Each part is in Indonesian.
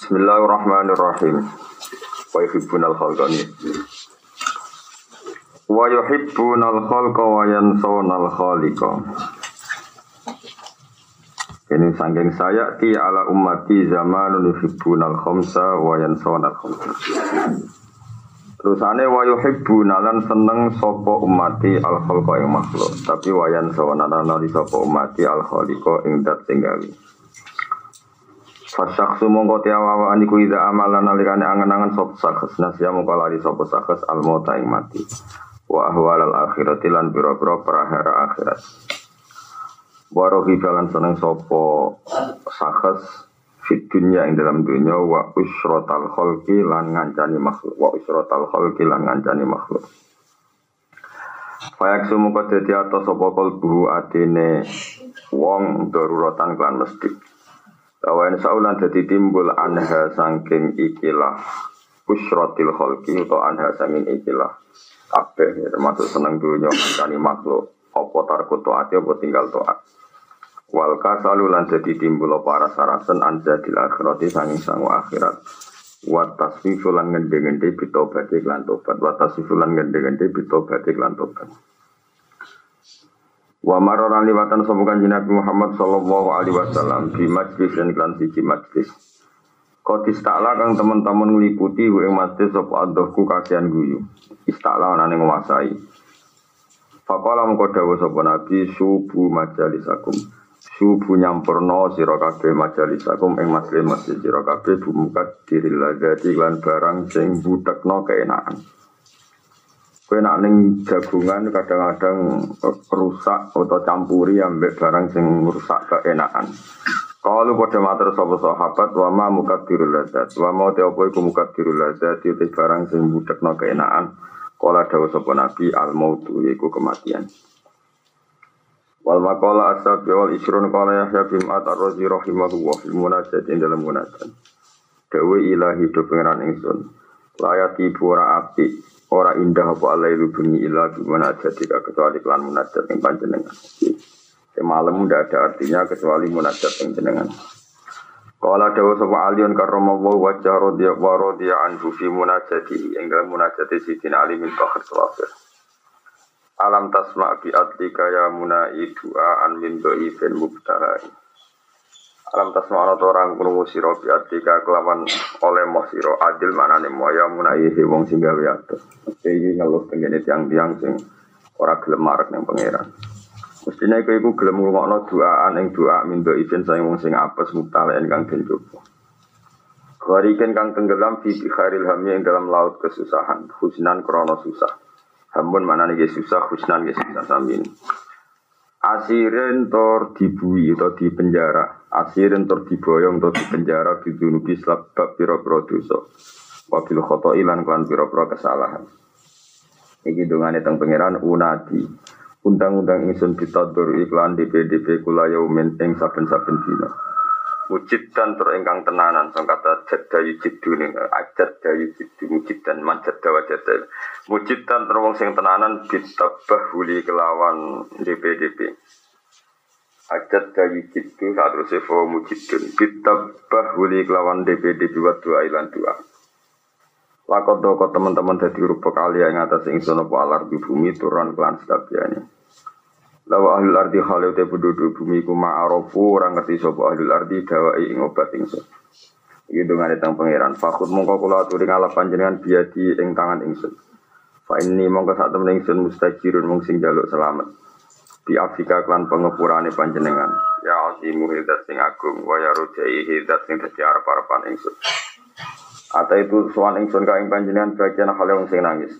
Bismillahirrahmanirrahim. Wa yuhibbunal khalqani. Wa yuhibbunal khalqa wa yansawunal khaliqa. Ini sangking saya ti ala ummati zamanun yuhibbunal khamsa wa yansawunal khamsa. Terusane wa yuhibbunalan seneng sapa ummati al khalqa ing makhluk, tapi wa yansawunal nali sapa ummati al khaliqa ing dat sing. Fasyaksu mongko tiawawa aniku ida amalan nalikane angen-angen sop sakhs nasya mongko lari sapa sakhs al mauta ing mati. Wa ahwal al akhirati lan biro-biro prahara akhirat. Warohi jalan seneng sopo sakhs fit dunya ing dalam dunya wa usrotal kholki lan ngancani makhluk wa usrotal kholki lan ngancani makhluk. Fayak sumu dadi atas sapa kalbu atine wong daruratan klan mesti. Kawan saulan jadi timbul anha sangking ikilah. Usrotil kholki atau anha sangking ikilah. Kabeh ya, termasuk seneng dunia kani makhluk. Apa tarku to'ati apa tinggal to'at. Wal kasalu jadi timbul para sarasen anja di akhirati sanging sangu akhirat. Wa tasfifu lan ngende-ngende bitobati lan tobat. Wa tasfifu lan tobat Wa maroran liwatan sobukan Nabi Muhammad sallallahu alaihi wasallam di majlis dan klan siji majlis. Kodis takla kang teman-teman ngeliputi gue majlis sapa adohku kasihan guyu. Istakla anane nguasai. Faqala mengko dawuh sapa Nabi subuh majalisakum. Subuh nyampurno sira kabeh majalisakum ing majlis majlis sira kabeh bumukat diril ladzati lan barang sing budekno keenakan. Kue nak ning jagungan kadang-kadang rusak atau campuri ambek barang sing rusak keenakan. Kalau pada mater sapa sahabat wa ma mukaddirul ladzat wa ma te apa iku mukaddirul ladzat itu barang sing budekno keenakan. Kala dawuh sapa Nabi al mautu yaiku kematian. Wal maqala asab wal isrun qala Yahya bin Ma'at ar-Razi rahimahullah fil munajat ing dalam munajat. Dawe ilahi do pengeran ingsun. Layati pura api Ora indah apa alaihi bunyi ila gimana jadi kecuali klan munajat yang panjenengan. Semalam tidak ada artinya kecuali munajat yang jenengan. Kala dawa sapa alion karramallahu wajah rodiya wa rodiya anhu fi munajati ing munajati sidina ali min fakhr sawafir. Alam tasma bi adlika ya munai du'a an min dhaifin mubtahai. Alam tasma ana orang krungu sira bi adlika kelawan oleh moh sira adil manane moh ya munai wong sing gawe atus. Iki ngeluh tengene tiang-tiang sing ora gelem marek ning pangeran. Mestinya iku iku gelem ngrungokno doaan ing doa mindo izin saya wong sing apes mutalen kang den coba. Kariken kang tenggelam fi bikharil hamya ing dalam laut kesusahan, husnan krono susah. Hamun mana nih susah, husnan ge susah samin. Asirin tor dibui atau di penjara, asirin tor diboyong atau di penjara bidunubi sebab piro-piro dosa. Wabil khoto ilan klan piro-piro kesalahan. Iki dongane teng pangeran unadi. Undang-undang ingsun bitador iklan DPDP kula yaumin ing saben-saben dina. Mujid dan tur ingkang tenanan sang kata jadda yujidu ning ajad dayu jidu mujid dan manjad dawa jadda. Mujid dan tur wong sing tenanan bitabah huli kelawan DPDP. Ajad dayu jidu saat terus evo mujidun bitabah huli kelawan DPDP wa dua ilan dua. Lakot doko teman-teman dari rupa kali yang atas ingsun apa alar di bumi turun kelan sekabiannya. Lawa ahlul ardi khalil te penduduk bumi ku ma'arofu orang ngerti sopa ahlul ardi dawai ing obat ingsun. Iki dengan tentang pangeran. Fakut mongko kula aturi ngalap panjenengan biadi ing tangan ingsun. Fa ini mongko sak temen ingsun mustajirun mung sing jaluk selamat. Bi Afrika klan pengepurane panjenengan. Ya azimu hidat sing agung wa ya rujai hidat sing dadi arep-arepan ingsun. Ata itu suan ingsun ing panjenengan bagian hal yang sing nangis.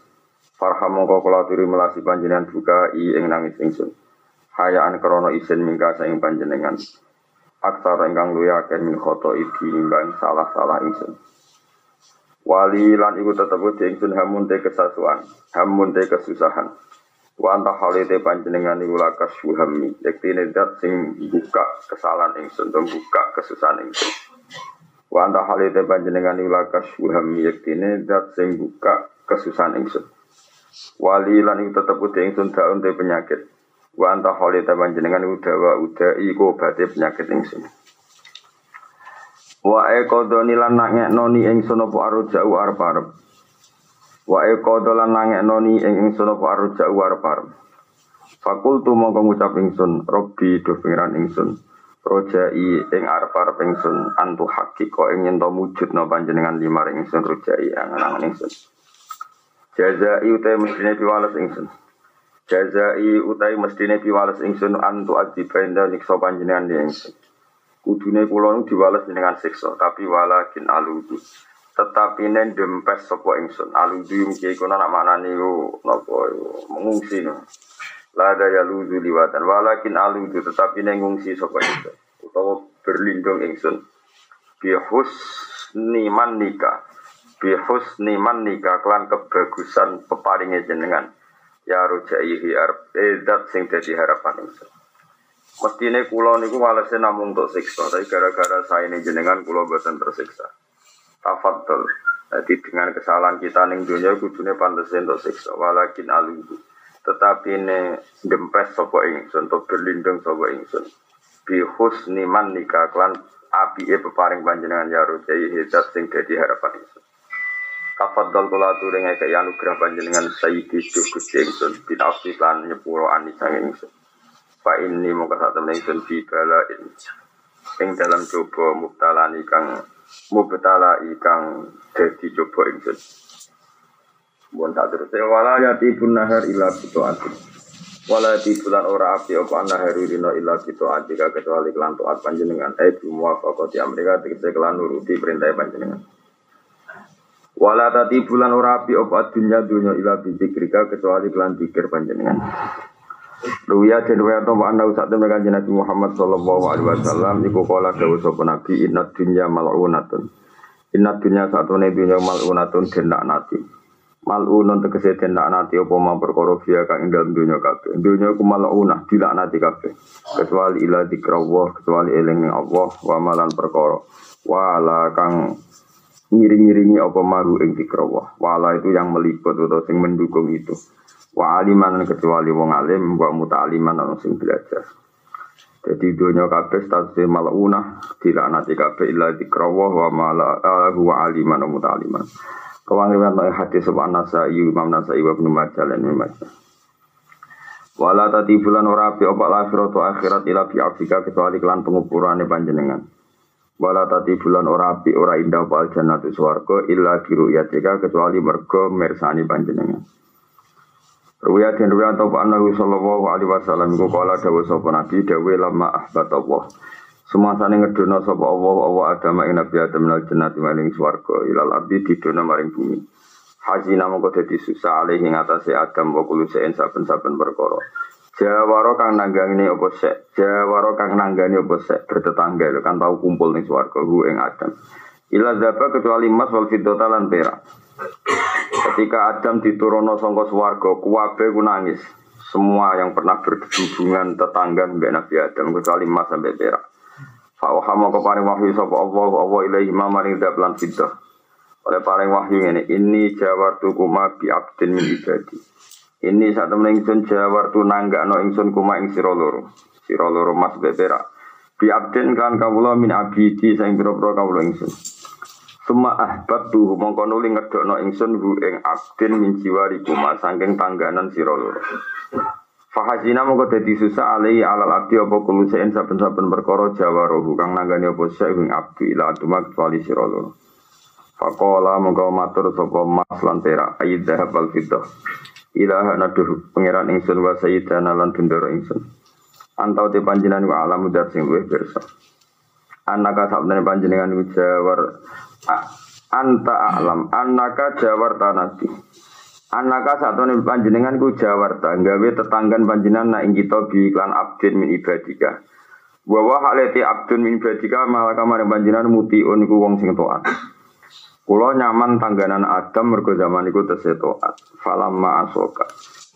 Farham mongko kula aturi melasi panjenengan buka i ing nangis ingsun. Hayaan krono isin mingga saing panjenengan. Aksara ingkang luya akeh min khoto iki nimbang salah-salah ingsun. Wali lan iku tetep di ingsun hamun te kesasuan, hamun te kesusahan. Wa anta halite panjenengan iku lakas suhami, yektine dat sing buka kesalahan ingsun, dan buka kesusahan ingsun. Wa anta halite panjenengan iku lakas suhami, yektine dat sing buka kesusahan ingsun. Wali lan iku tetep di ingsun daun te penyakit. Wa anta halite panjenengan iku dawa uda iku obate penyakit ingsun. Wa ekodoni lan nangeknoni ingsun apa aruja'u arep-arep. Wa ekodo lan nangeknoni ing ingsun apa aruja'u arep-arep. Fakultu mongko ngucap ingsun, Robbi do pengiran ingsun. Rojai ing arep-arep ingsun antu hakiko ing yen wujudna panjenengan limar ingsun rojai angan-angan ingsun. Jazai utai mestine piwales ingsun. Jazai utai mestine piwales ingsun antu adibenda nikso panjenengan di ingsun. Kudune kula nu diwales dengan siksa, tapi walakin aludu. Tetapi nen dempes sapa ingsun. Aludu mungkin kono nak manani napa mengungsi no. Lada ya ludu liwatan walakin aludu tetapi nen ngungsi sapa ingsun. Utawa berlindung ingsun. Bihus niman nikah. Bihus niman nikah klan kebagusan peparinge jenengan. Ya rojaihi arep edat sing dadi harapan ingsun. Mestine kula niku walese namung untuk siksa, tapi gara-gara saya ini jenengan kula boten tersiksa. Tafadhol. Jadi dengan kesalahan kita ning dunia kudune pantes untuk siksa, walakin aluhu. Tetapi ne dempes sapa ingsun, to berlindung sapa ingsun. Bi husni man nikah klan api e peparing panjenengan ya rojai hidat sing dadi harapan ingsun. Tafadhol kula aturi ngeke anugerah panjenengan sayyidi Gusti ingsun, bin lan nyepuro anisang ingsun. Fa muka saat temen ingsun fi bala ing dalam coba mubtala kang mubtala ikang dadi coba ingsun. Mun tak terus ya wala yati nahar ila ati. Wala yati bulan ora api apa nahar rino ila ati kecuali kelan taat panjenengan. Eh bimuwafaqati Amerika tegese kelan nuruti perintah panjenengan. Wala tati bulan ora api apa dunya dunya ila bizikrika kecuali kelan pikir panjenengan. Ruya dan ruya atau anda usah temen kanjeng Nabi Muhammad Sallallahu Alaihi Wasallam Iku kola dawu sopo Nabi Inna dunya mal'unatun. Inna dunya satu dunya mal'unatun dan nati. Mal'unun tegesi dan nati Apa ma perkara via kang dalam dunya kabeh. Dunya ku mal'unah nati kabeh. Kecuali ila dikrawah Kecuali eling Allah Wa malan perkara. Wala kang ngiring-ngiringi apa maru ing dikrawah Wala itu yang meliput atau sing mendukung itu Wa aliman kecuali wong alim wa muta'aliman ana sing belajar. Jadi dunia kabeh statusnya maluna nanti kabeh illa dikrawa wa mala wa aliman wa muta'aliman. Kawang riwayat no hadis sebab nasa Imam Nasai wa Ibnu Majah lan Ibnu Majah. Wala tati bulan ora api opak lahirat akhirat ila fi Afrika kecuali kelan pengupurane panjenengan. Wala tati bulan ora api ora indah apa jannatu swarga illa biru kecuali mergo mersani panjenengan. Ruya dan ruya atau Nabi Sallallahu Alaihi Wasallam Iku kala dawa sopa Nabi Dawa lama ahbat Allah. Semua sana ngedono sopa Allah Allah agama ing Nabi Adam Nal jannati maring swarga Ilal abdi didono maring bumi. Hazina mongko dadi susah alih ing atase Adam wa kulu sein saben-saben perkara Jawaro kang nanggani apa sek Jawaro kang nanggani apa sek bertetangga kan tahu kumpul ning swarga hu ing Adam Ila zaba kecuali mas wal fiddota lan perak Ketika Adam diturunno sangka swarga, kuwabe ku nangis. Semua yang pernah berhubungan tetangga mbek Nabi Adam kecuali emas sampai perak. Fa'awhama ke paring wahyu sapa Allah Allah ilaihi ma maring lan fiddah. Oleh paring wahyu ini, ini jawartu kuma bi abdin min ibadi. Ini saat temen ingsun jawartu nanggakno ingsun kuma ing sira loro. Sira loro mas beberak. Bi abdin kan kawula min abidi sing pira-pira kawula ingsun. Suma ahbab tuh mongko nuli ngedokno ingsun hu ing abdin min jiwari kuma saking tangganan sira loro. Fahazina mongko dadi susah alai alal abdi apa kulo sein saben-saben jawa rohu kang nanggani apa sek ing abdi ila atuma kecuali sira loro. Fakola mongko matur sapa mas lan perak ayid dahab al. Ilaha naduh pangeran ingsun wa sayyidana lan bendoro ingsun. Antau te panjenengan wa alamu dar sing luwih pirsa. Anaka sabdane panjenengan jawar anta alam anaka jawarta nabi Anaka satu nih panjenengan ku jawarta gawe tetanggan panjenengan nak ing kita bi iklan abdin min ibadika. Bahwa haleti abdun min ibadika malah kamar panjenengan mutiun iku wong sing taat. Kulo nyaman tangganan Adam mergo zaman iku tesih taat. Falamma asoka.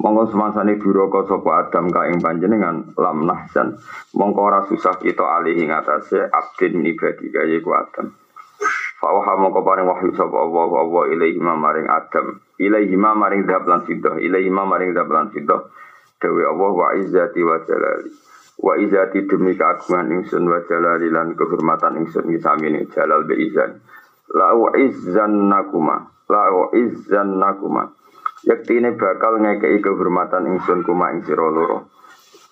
Monggo semangsane duraka sapa Adam ka ing panjenengan lam nahsan. Mongko ora susah kita alih ing atase abdin min ibadika yaiku Adam. Fauha mongko paring wahyu sapa Allah Allah ilaihi maring Adam. Ilaihi maring dzab lan fidah, ilaihi maring dzab lan fidah. Dewe Allah wa izzati wa jalali. Wa izati demi keagungan ingsun wa jalalilan kehormatan ingsun ngisamini jalal be izan. La wa nakuma. La wa nakuma. Yaktine bakal ngekei kehormatan ingsun kuma ing sira loro.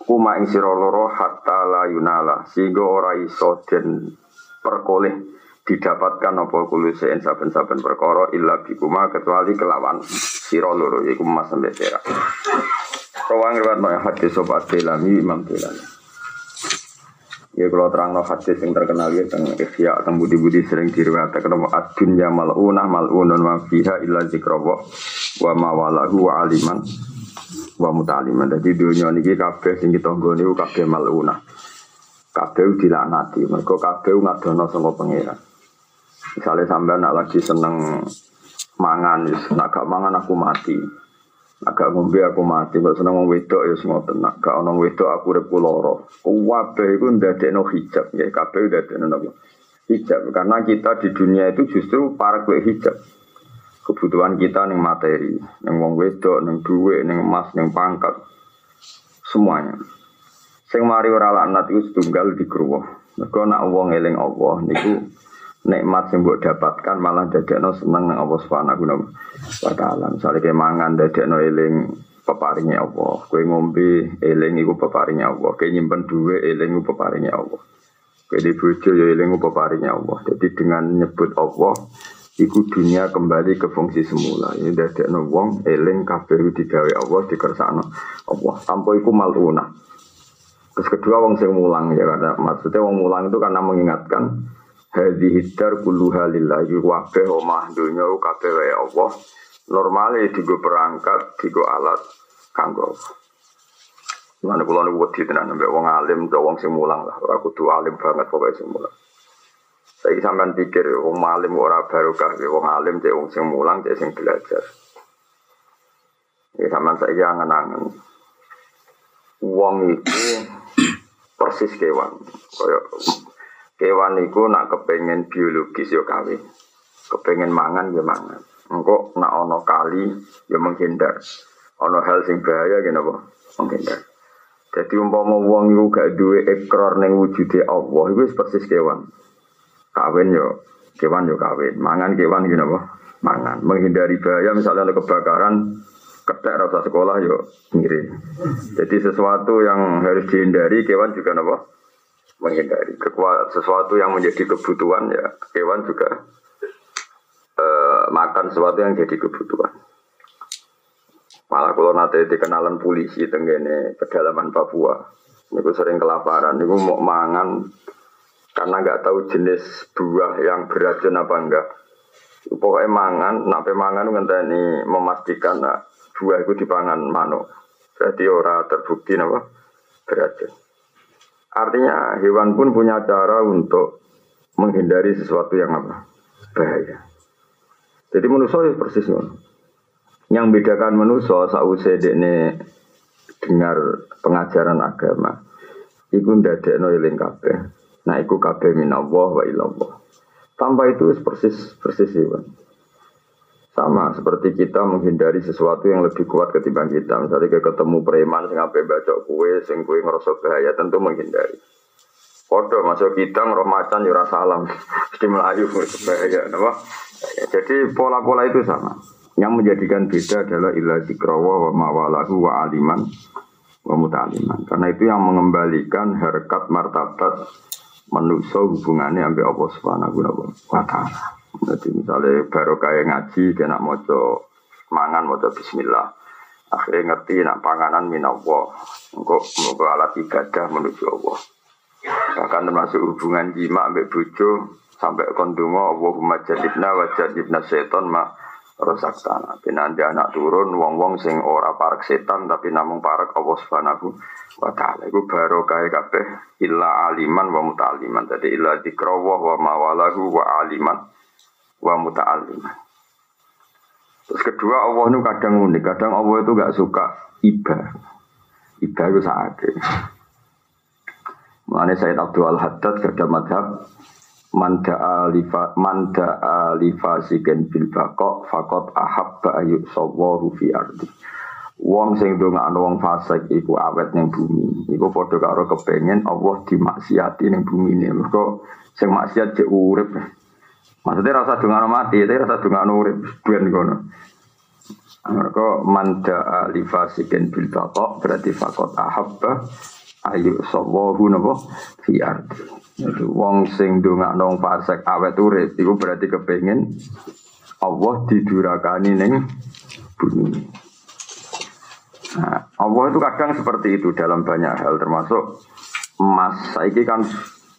Kuma ing sira loro hatta la yunala sehingga ora iso den perkoleh didapatkan apa kulusein saben-saben perkara illa bikuma kecuali kelawan sira loro iku mas sampe perak. Rawang riwayat hadis sobat Delami Imam. Ya kalau terang no hadis yang terkenal ya tentang ikhya tentang budi-budi sering diriwayatkan nama ad-dunya mal'unah mal'unun wa fiha illa zikrullah wa mawalahu wa aliman wa mutaliman. Jadi dunia ini kabeh sing kita nggone kabeh mal'unah. Kabeh dilaknati, mergo kabeh ngadono saka. Misalnya sampai nak lagi seneng mangan, nak gak mangan aku mati. Agak ngombe aku mati, kok seneng wong wedok ya semua tenang. Gak ono wedok aku urip loro. Kuwabe iku ndadekno hijab, ya kabeh ndadekno napa? Hijab. Karena kita di dunia itu justru para kue hijab. Kebutuhan kita ning materi, ning wong wedok, ning duit, ning emas, ning pangkat. Semuanya. Sing mari ora laknat iku setunggal dikruwuh. Mergo nak wong eling Allah niku nikmat yang buat dapatkan malah no seneng nang Allah Subhanahu wa taala. Misale ke mangan no eling peparingnya Allah. Kue ngombe eling iku peparingnya Allah. Kue nyimpen duwe eling iku peparingnya Allah. Kue di bojo ya eling iku peparingnya Allah. Jadi dengan nyebut Allah iku dunia kembali ke fungsi semula. Ini no wong eling kabeh digawe Allah dikersakno Allah. Tanpa iku maluna. Terus kedua wong sing mulang ya karena maksudnya wong mulang itu karena mengingatkan Hadi hidar kulluha lillahi wabeh omah dunya kabeh wae Allah. Normale digo perangkat, digo alat kanggo. Mana kula niku wedi tenan mbek wong alim, wong sing lah, ora kudu alim banget pokoke sing mulang. Saya sampean pikir wong alim ora barokah, wong alim cek wong sing mulang cek sing belajar. Ya sampean saiki angen-angen. Wong itu persis kewan, kaya Kewan itu nak kepengen biologis yo kawin. Kepengen mangan ya mangan. Engkau nak ono kali ya menghindar. Ono hal sing bahaya gini apa? Menghindar. Jadi umpama wong iku gak duwe ekor ning wujude Allah iku persis kewan. Kawin yo kewan yo kawin. Mangan kewan gini apa? Mangan. Menghindari bahaya misalnya ada kebakaran ketek rasa sekolah yo mirip. Jadi sesuatu yang harus dihindari kewan juga apa? Menghindari sesuatu yang menjadi kebutuhan ya. Hewan juga uh, makan sesuatu yang jadi kebutuhan. Malah kalau nanti dikenalan polisi tenggene pedalaman Papua niku sering kelaparan. Niku mau mangan karena nggak tahu jenis buah yang beracun apa enggak. Pokoknya mangan nak mangan ini memastikan nah, buah itu dipangan mano jadi orang terbukti apa beracun Artinya hewan pun punya cara untuk menghindari sesuatu yang apa? Bahaya. Jadi manusia ya persis Yang bedakan manusia sausai ini dengar pengajaran agama. Iku ndadekno eling kabeh. Nah iku kabeh minallah wa ilallah. Tanpa itu persis persis hewan. Sama seperti kita menghindari sesuatu yang lebih kuat ketimbang kita. Misalnya ketemu preman sing ape baca kue, sing kue ngerasa bahaya, tentu menghindari. Foto masuk kita ngeroh macan yura salam, mesti melayu bahaya, apa? Jadi pola-pola itu sama. Yang menjadikan beda adalah ilah zikrawa wa mawalahu wa aliman wa mutaliman. Karena itu yang mengembalikan harkat martabat manusia hubungannya sampai Allah Subhanahu wa taala. Jadi misalnya baru kayak ngaji, dia nak moco mangan, moco bismillah. Akhirnya ngerti nak panganan minallah. Engkau moga alat ibadah menuju Allah. Bahkan termasuk hubungan jima ambek bojo sampai kondungo Allahumma jadibna wa jadibna seton ma rusak tanah. Nanti anak turun wong-wong sing ora parak setan tapi namung parak Allah Subhanahu wa taala. Iku baru kaya kabeh illa aliman wa mutaliman. Jadi illa dikrawah wa mawalahu wa aliman wa muta'alliman. Terus kedua Allah itu kadang unik, kadang Allah itu gak suka iba. Iba itu sakit. Mulanya Sayyid Abdul Al-Haddad kada madhab manda alifa manda alifa sigen bil baqo fakot ahabba ayu sawwaru fi ardi Wong sing ndongakno wong fasik iku awet ning bumi. Iku padha karo kepengen Allah dimaksiati ning bumi ini. Mergo sing maksiat urip. Maksudnya rasa dongakno mati, tapi rasa dongakno urip ben kono. Mereka manda alifasikin bil batok berarti fakot ahabba ayu sawahu napa fi ardi. Itu wong sing ndongakno wong fasik awet urip iku berarti kepengen Allah didurakani ning bumi. Nah, Allah itu kadang seperti itu dalam banyak hal termasuk emas. Saiki kan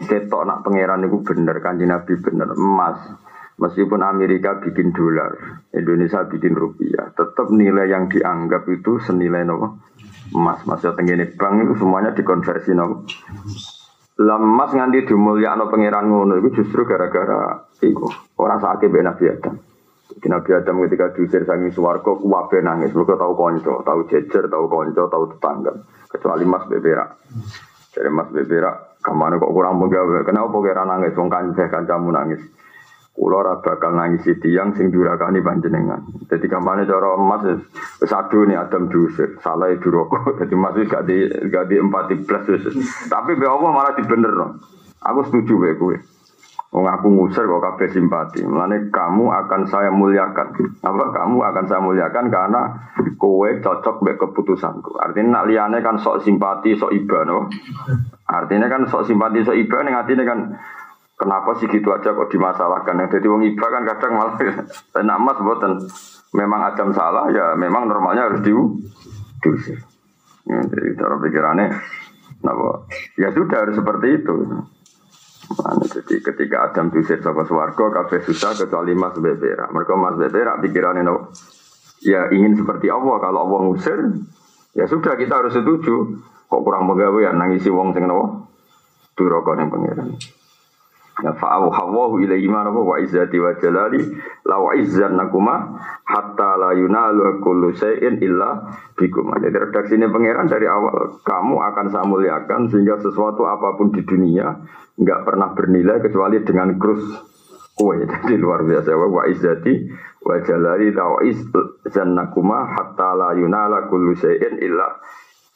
ketok nak pangeran itu bener kan Nabi bener emas. Meskipun Amerika bikin dolar, Indonesia bikin rupiah, tetap nilai yang dianggap itu senilai nopo emas. Masih tenggine bank itu semuanya dikonversi nopo. Lemas nganti no pangeran ngono itu justru gara-gara itu orang sakit benar Nabi Adam. Nabi Adam ketika diusir sangi suwargo, kuwabe nangis. Mereka tahu konco, tahu jejer, tahu konco, tahu tetangga. Kecuali Mas Beberak. Jadi Mas Beberak, kamu kok kurang penggawe. Kenapa kira nangis? Wong kanceh kancamu nangis. Kulo ora bakal nangis tiang sing durakani panjenengan. Jadi kampanye cara emas wis nih Adam diusir. Salah itu rokok. Jadi Mas gak di gak di plus Tapi be malah dibener. Aku setuju be kowe. Wong aku ngusir kok kabeh simpati. Mulane kamu akan saya muliakan. Apa kamu akan saya muliakan karena kowe cocok mbek keputusanku. Artinya nak liyane kan sok simpati, sok iba no. Artinya kan sok simpati, sok iba ning atine kan kenapa sih gitu aja kok dimasalahkan. Jadi wong iba kan kadang malah nak mas boten memang adam salah ya memang normalnya harus diu diusir. Ya, jadi cara pikirannya, napa? Ya sudah harus seperti itu. Mana jadi ketika Adam diusir sama suwargo, kafe susah kecuali Mas Bebera. Mereka Mas Bebera pikirannya no, ya ingin seperti Allah. Kalau Allah ngusir, ya sudah kita harus setuju. Kok kurang ya nangisi wong sing no, duroko yang pangeran. Fa'awu hawahu ilaihi ma wa izzati wa jalali la wa nakuma hatta la yunalu kullu syai'in illa bikum. Jadi redaksi ini pangeran dari awal kamu akan saya muliakan sehingga sesuatu apa pun di dunia nggak pernah bernilai kecuali dengan krus kue. Jadi luar biasa wa izzati wa jalali la wa nakuma hatta la yunala kullu syai'in illa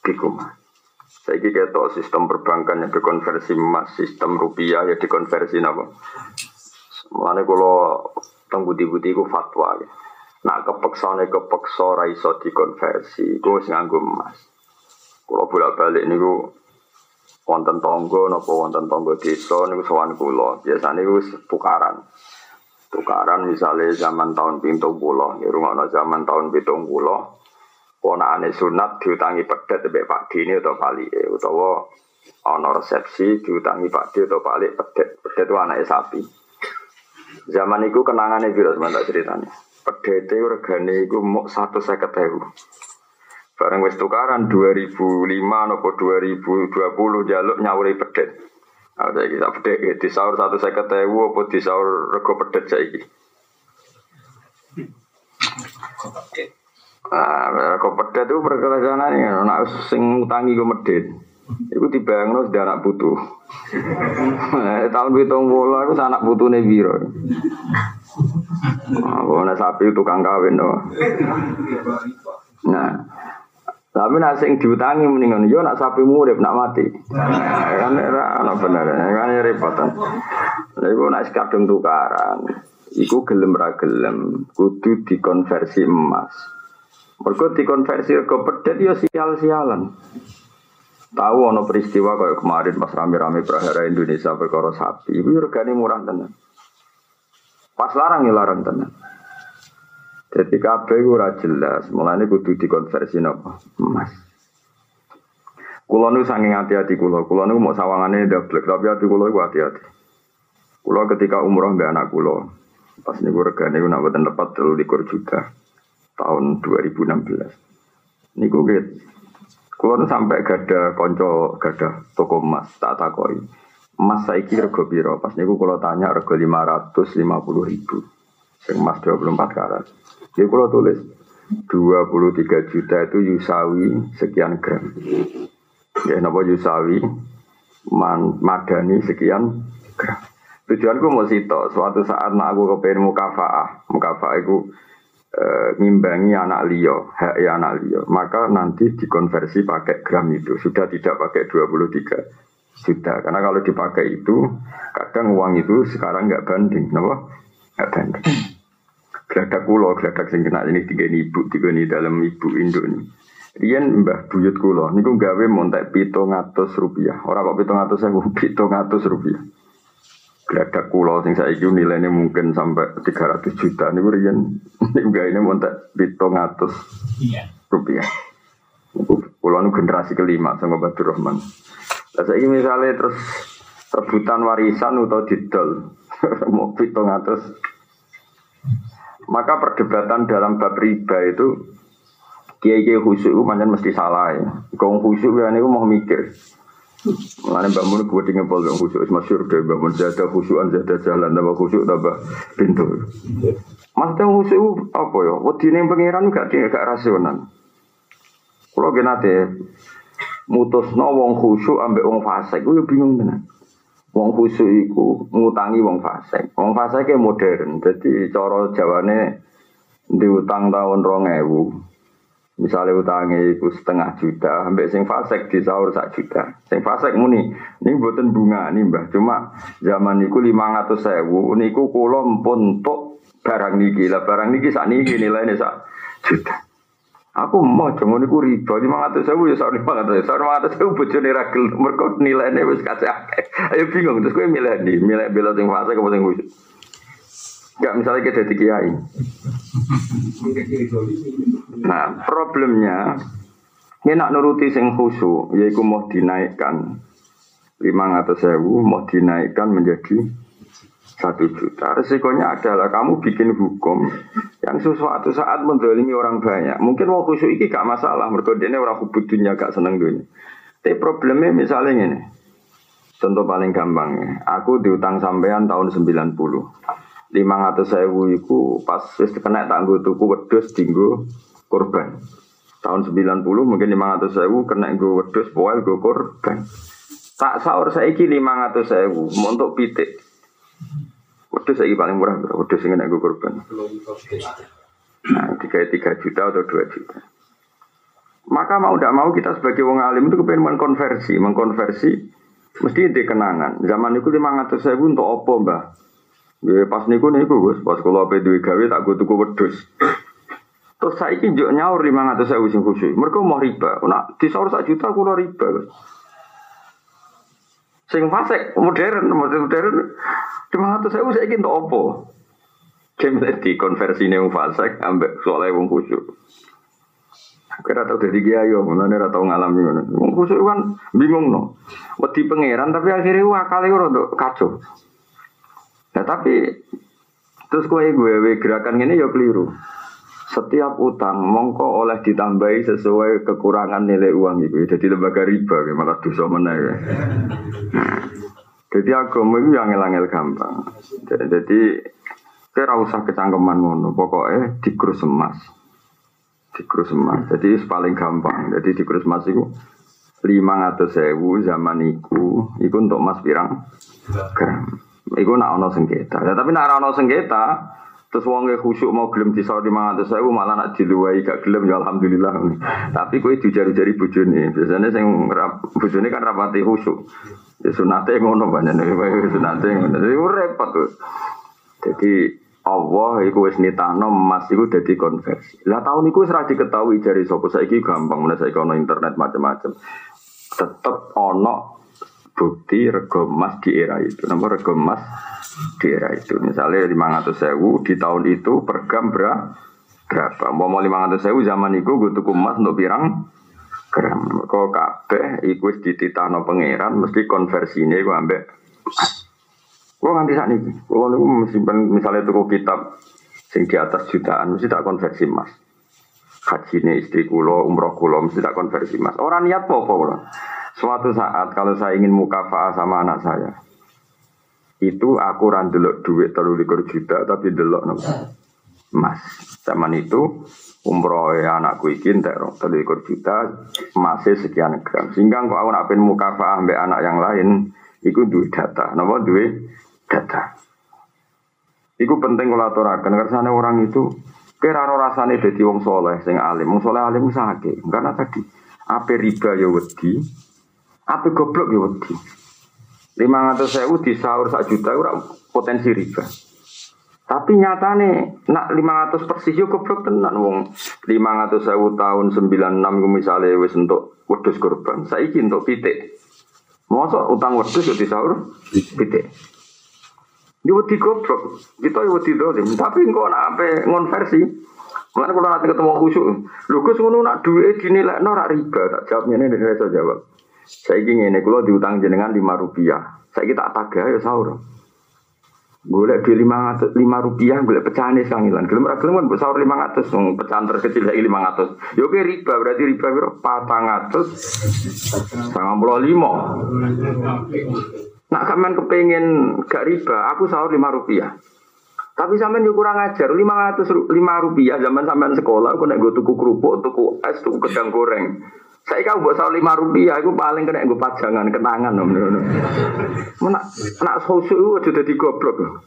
bikum. Saya kira ketok sistem perbankan yang dikonversi emas, sistem rupiah ya dikonversi apa? Mulane kalau teng budi-budi ku fatwa ya. Nak kepeksane kepeksa ra iso dikonversi, ku wis nganggo emas. Kalau bolak-balik niku wonten tonggo napa wonten tonggo desa niku sowan kula. Biasane niku tukaran. Tukaran misalnya zaman tahun pintu pulau, ya rumah zaman tahun pintu pulau, ponakane sunat diutangi pedet mbek Pak Dini atau Pali utawa ana resepsi diutangi Pak Di atau Pali pedet. Pedet itu anaknya sapi. Zaman itu kenangannya piro sebentar ceritanya pedet itu regane mau satu seket ewu. Bareng wis tukaran 2005 nopo 2020 jaluk nyawuri pedet. Ada kita pedet ya, disaur satu seket ewu apa disaur rego pedet saiki Ah, kok pedet itu perkelasan ya, nak sing utangi gue medit. Iku dibayang no sudah anak butuh. Eh, tahun hitung bola itu anak butuh nih biro. Oh, nah sapi tukang kawin no. Nah, tapi nak sing diutangi mendingan yo nak sapi murid nak mati. Kan era ana bener, kan repotan. Lha iku nak kadung tukaran. Iku gelem ra gelem kudu dikonversi emas. Mereka dikonversi ke pedet ya sial-sialan. Tahu ono peristiwa kayak kemarin pas rame-rame prahara Indonesia perkara sapi, itu regane murah tenan. Pas larang ya larang tenan. Jadi kabeh ora jelas, mulane kudu dikonversi napa? Emas. Kulo nu saking hati-hati kulo, kulo nu mau sawangane double, tapi hati kulo iku hati-hati. Kulo ketika umroh mbak anak kulo, pas niku regane ku nak boten tepat 23 juta tahun 2016. Niku gitu. Kulon sampai gada konco gada toko emas tak takoi. Emas saya kira rego biro. Pas niku kalau tanya rego 550 ribu. Sing emas 24 karat. Jadi kalau tulis 23 juta itu yusawi sekian gram. Ya napa yusawi man, madani sekian gram. Tujuanku mau sito, suatu saat nak aku kepengen mukafaah, mukafaah itu ngimbangi anak liyo, hak anak liyo, maka nanti dikonversi pakai gram itu, sudah tidak pakai 23 juta. Karena kalau dipakai itu, kadang uang itu sekarang nggak banding, kenapa? Nggak banding. Geladak kulo, geladak sing kena ini tiga ibu, tiga ini dalam ibu induk ini. Rian mbah buyut kulo, niku gawe montek pito ngatus rupiah. Orang kok pito ngatus saya pito ngatus rupiah. Geladak kulo sing saya itu nilainya mungkin sampai 300 juta. Niku rian niku gawe ini montek pito ngatus rupiah. Niku kulo nu generasi kelima sama Badur Rahman. Lah saya misalnya terus rebutan warisan atau didol mau pito ngatus. Maka perdebatan dalam bab riba itu kiai kiai khusyuk itu mesti salah ya. Kau khusyuk ya ini mau mikir. Mengenai bangun gue tinggal pol yang khusyuk masyur deh bangun jada khusyuan jada jalan tambah khusyuk tambah pintu. Mas tahu khusyuk apa ya? Ini pangeran gak gak rasional. Kalau gini nate mutus no wong khusyuk ambek wong fasik, gue bingung tenan. Wong khusyuk iku ngutangi wong fasik. Wong fasik modern, jadi coro jawane diutang tahun rong ewu Misalnya utangnya itu setengah juta, sampai sing fasek di sahur sak juta. Sing fasek muni, ini buatan bunga nih mbah. Cuma zaman niku lima ratus sewu, niku kulo pun tok barang niki lah barang niki sak niki nilainya sak juta. Aku mau cuma niku riba lima ratus sewu ya sak lima ratus, sak lima ratus sewu bojone ragil, mereka nilainya wis kacau. Ayo bingung terus gue milih nih, milih bela sing fasek apa sing khusus. Enggak misalnya kita jadi kiai. Nah, problemnya ini nak nuruti sing khusu, yaitu mau dinaikkan lima ratus sewu, mau dinaikkan menjadi satu juta. Resikonya adalah kamu bikin hukum yang sesuatu saat mendolimi orang banyak. Mungkin mau khusu ini gak masalah, mereka ini orang hubud dunia gak seneng dunia. Tapi problemnya misalnya ini, contoh paling gampang aku diutang sampean tahun 90 lima ratus sewu itu pas wis kena tangguh tuku wedus tinggu korban. Tahun 90 mungkin lima ratus sewu kena gue wedus poel gue korban. Tak sahur saya iki lima ratus sewu untuk pitik. Wedus saya paling murah berapa wedus yang kena gue korban. Nah tiga tiga juta atau dua juta. Maka mau tidak mau kita sebagai wong alim itu kepengen mengkonversi. Mengkonversi mesti dikenangan zaman itu lima ratus sewu untuk apa mbah Ya pas niku niku Gus, pas kula ape duwe gawe tak go tuku wedhus. Terus saiki njuk nyaur 500.000 sing khusyuk. Mergo mau riba. Nak disaur sak juta kula riba, Gus. Sing fasik modern, modern 500.000 saiki entuk apa? Kemudian di konversi wong fasik ambek soalnya wong khusyuk. Kira tau dari kiai yo, mana nih tau ngalami mana. Wong kan bingung no. Wedi pangeran tapi akhirnya wah kali ora kacau. Nah tapi terus kue gue gerakan ini ya keliru. Setiap utang mongko oleh ditambahi sesuai kekurangan nilai uang itu. Jadi lembaga riba, malah dosa mana ya. Nah, jadi agama itu yang ngel gampang. Jadi kira usah kecangkeman ngono. Pokoknya dikrus emas. Dikrus emas. Jadi paling gampang. Jadi dikrus emas itu lima ratus sewu zaman itu, itu untuk emas pirang gram. Iku nak ono sengketa. Ya, tapi nak ono sengketa, terus wonge khusyuk mau gelem di mana saya malah nak diluai gak gelem ya alhamdulillah. Tapi kue dijari-jari bujuni. Biasanya sing bujuni kan rapati khusyuk. Ya sunate ngono banyak nih, sunate ngono. Jadi repot tuh. Jadi Allah iku wis nitahno emas iku dadi konversi. Lah tahun iku wis ra diketahui jari sapa saiki gampang menawa saiki ono internet macam-macam. Tetep ono bukti rego emas di era itu. Nomor rego emas di era itu. Misalnya 500 sewu di tahun itu per gram berapa? Mau mau 500 sewu zaman itu gue tuku emas untuk pirang gram. Kok kabeh iku wis dititahno pangeran mesti konversinya gue ambek Gue nganti saat ini, gue niku misalnya tuku kitab sing di atas jutaan mesti tak konversi emas. Haji ini istri kulo, umroh kulo mesti tak konversi emas. Orang niat apa-apa Suatu saat kalau saya ingin mukafaah sama anak saya, itu aku randelok duit terlalu likur juta tapi delok no. emas. Zaman itu umroh ya anakku ikin terong terlalu likur juta masih sekian gram. Sehingga kalau aku nak mukafaah ambek anak yang lain, itu duit data. Napa duit data. Itu penting kalau aturakan karena orang itu Kira rasane dadi wong soleh sing alim, wong soleh alim sakit. Karena tadi ape riba ya wedi, ape goblok ya wedi. 500 sewu di sahur sak juta ora potensi riba. Tapi nyatane nak 500 persis yo goblok tenan wong 500 sewu tahun 96 ku misale wis entuk wedhus kurban. Saiki entuk pitik. Mosok utang wedhus yo di sahur pitik. Dia wedi goblok, kita ya wedi dolim. Tapi engkau nak apa ngonversi? Mana kalau nanti ketemu khusyuk, lu gus ngono nak duit dinilai norak riba, tak jawabnya ini dari saya jawab. Saya ingin ini kalau diutang jenengan lima rupiah, saya kita tagah ya sahur. Gue di lima lima rupiah, gue pecahan nih hilang. Gelem gelem kan sahur lima ratus, pecahan terkecil lagi lima ratus. Ya riba berarti riba berapa? Patang ratus, sangat puluh lima. Nak kamen kepengen gak riba, aku sahur lima rupiah. Tapi sampean yo kurang ajar, lima ratus lima rupiah zaman sampean sekolah, aku nek gue tuku kerupuk, tuku es, tuku gedang goreng. Saya kau buat sahur lima rupiah, aku paling kena gue pajangan, kenangan om. Mana nak susu itu sudah digoblok.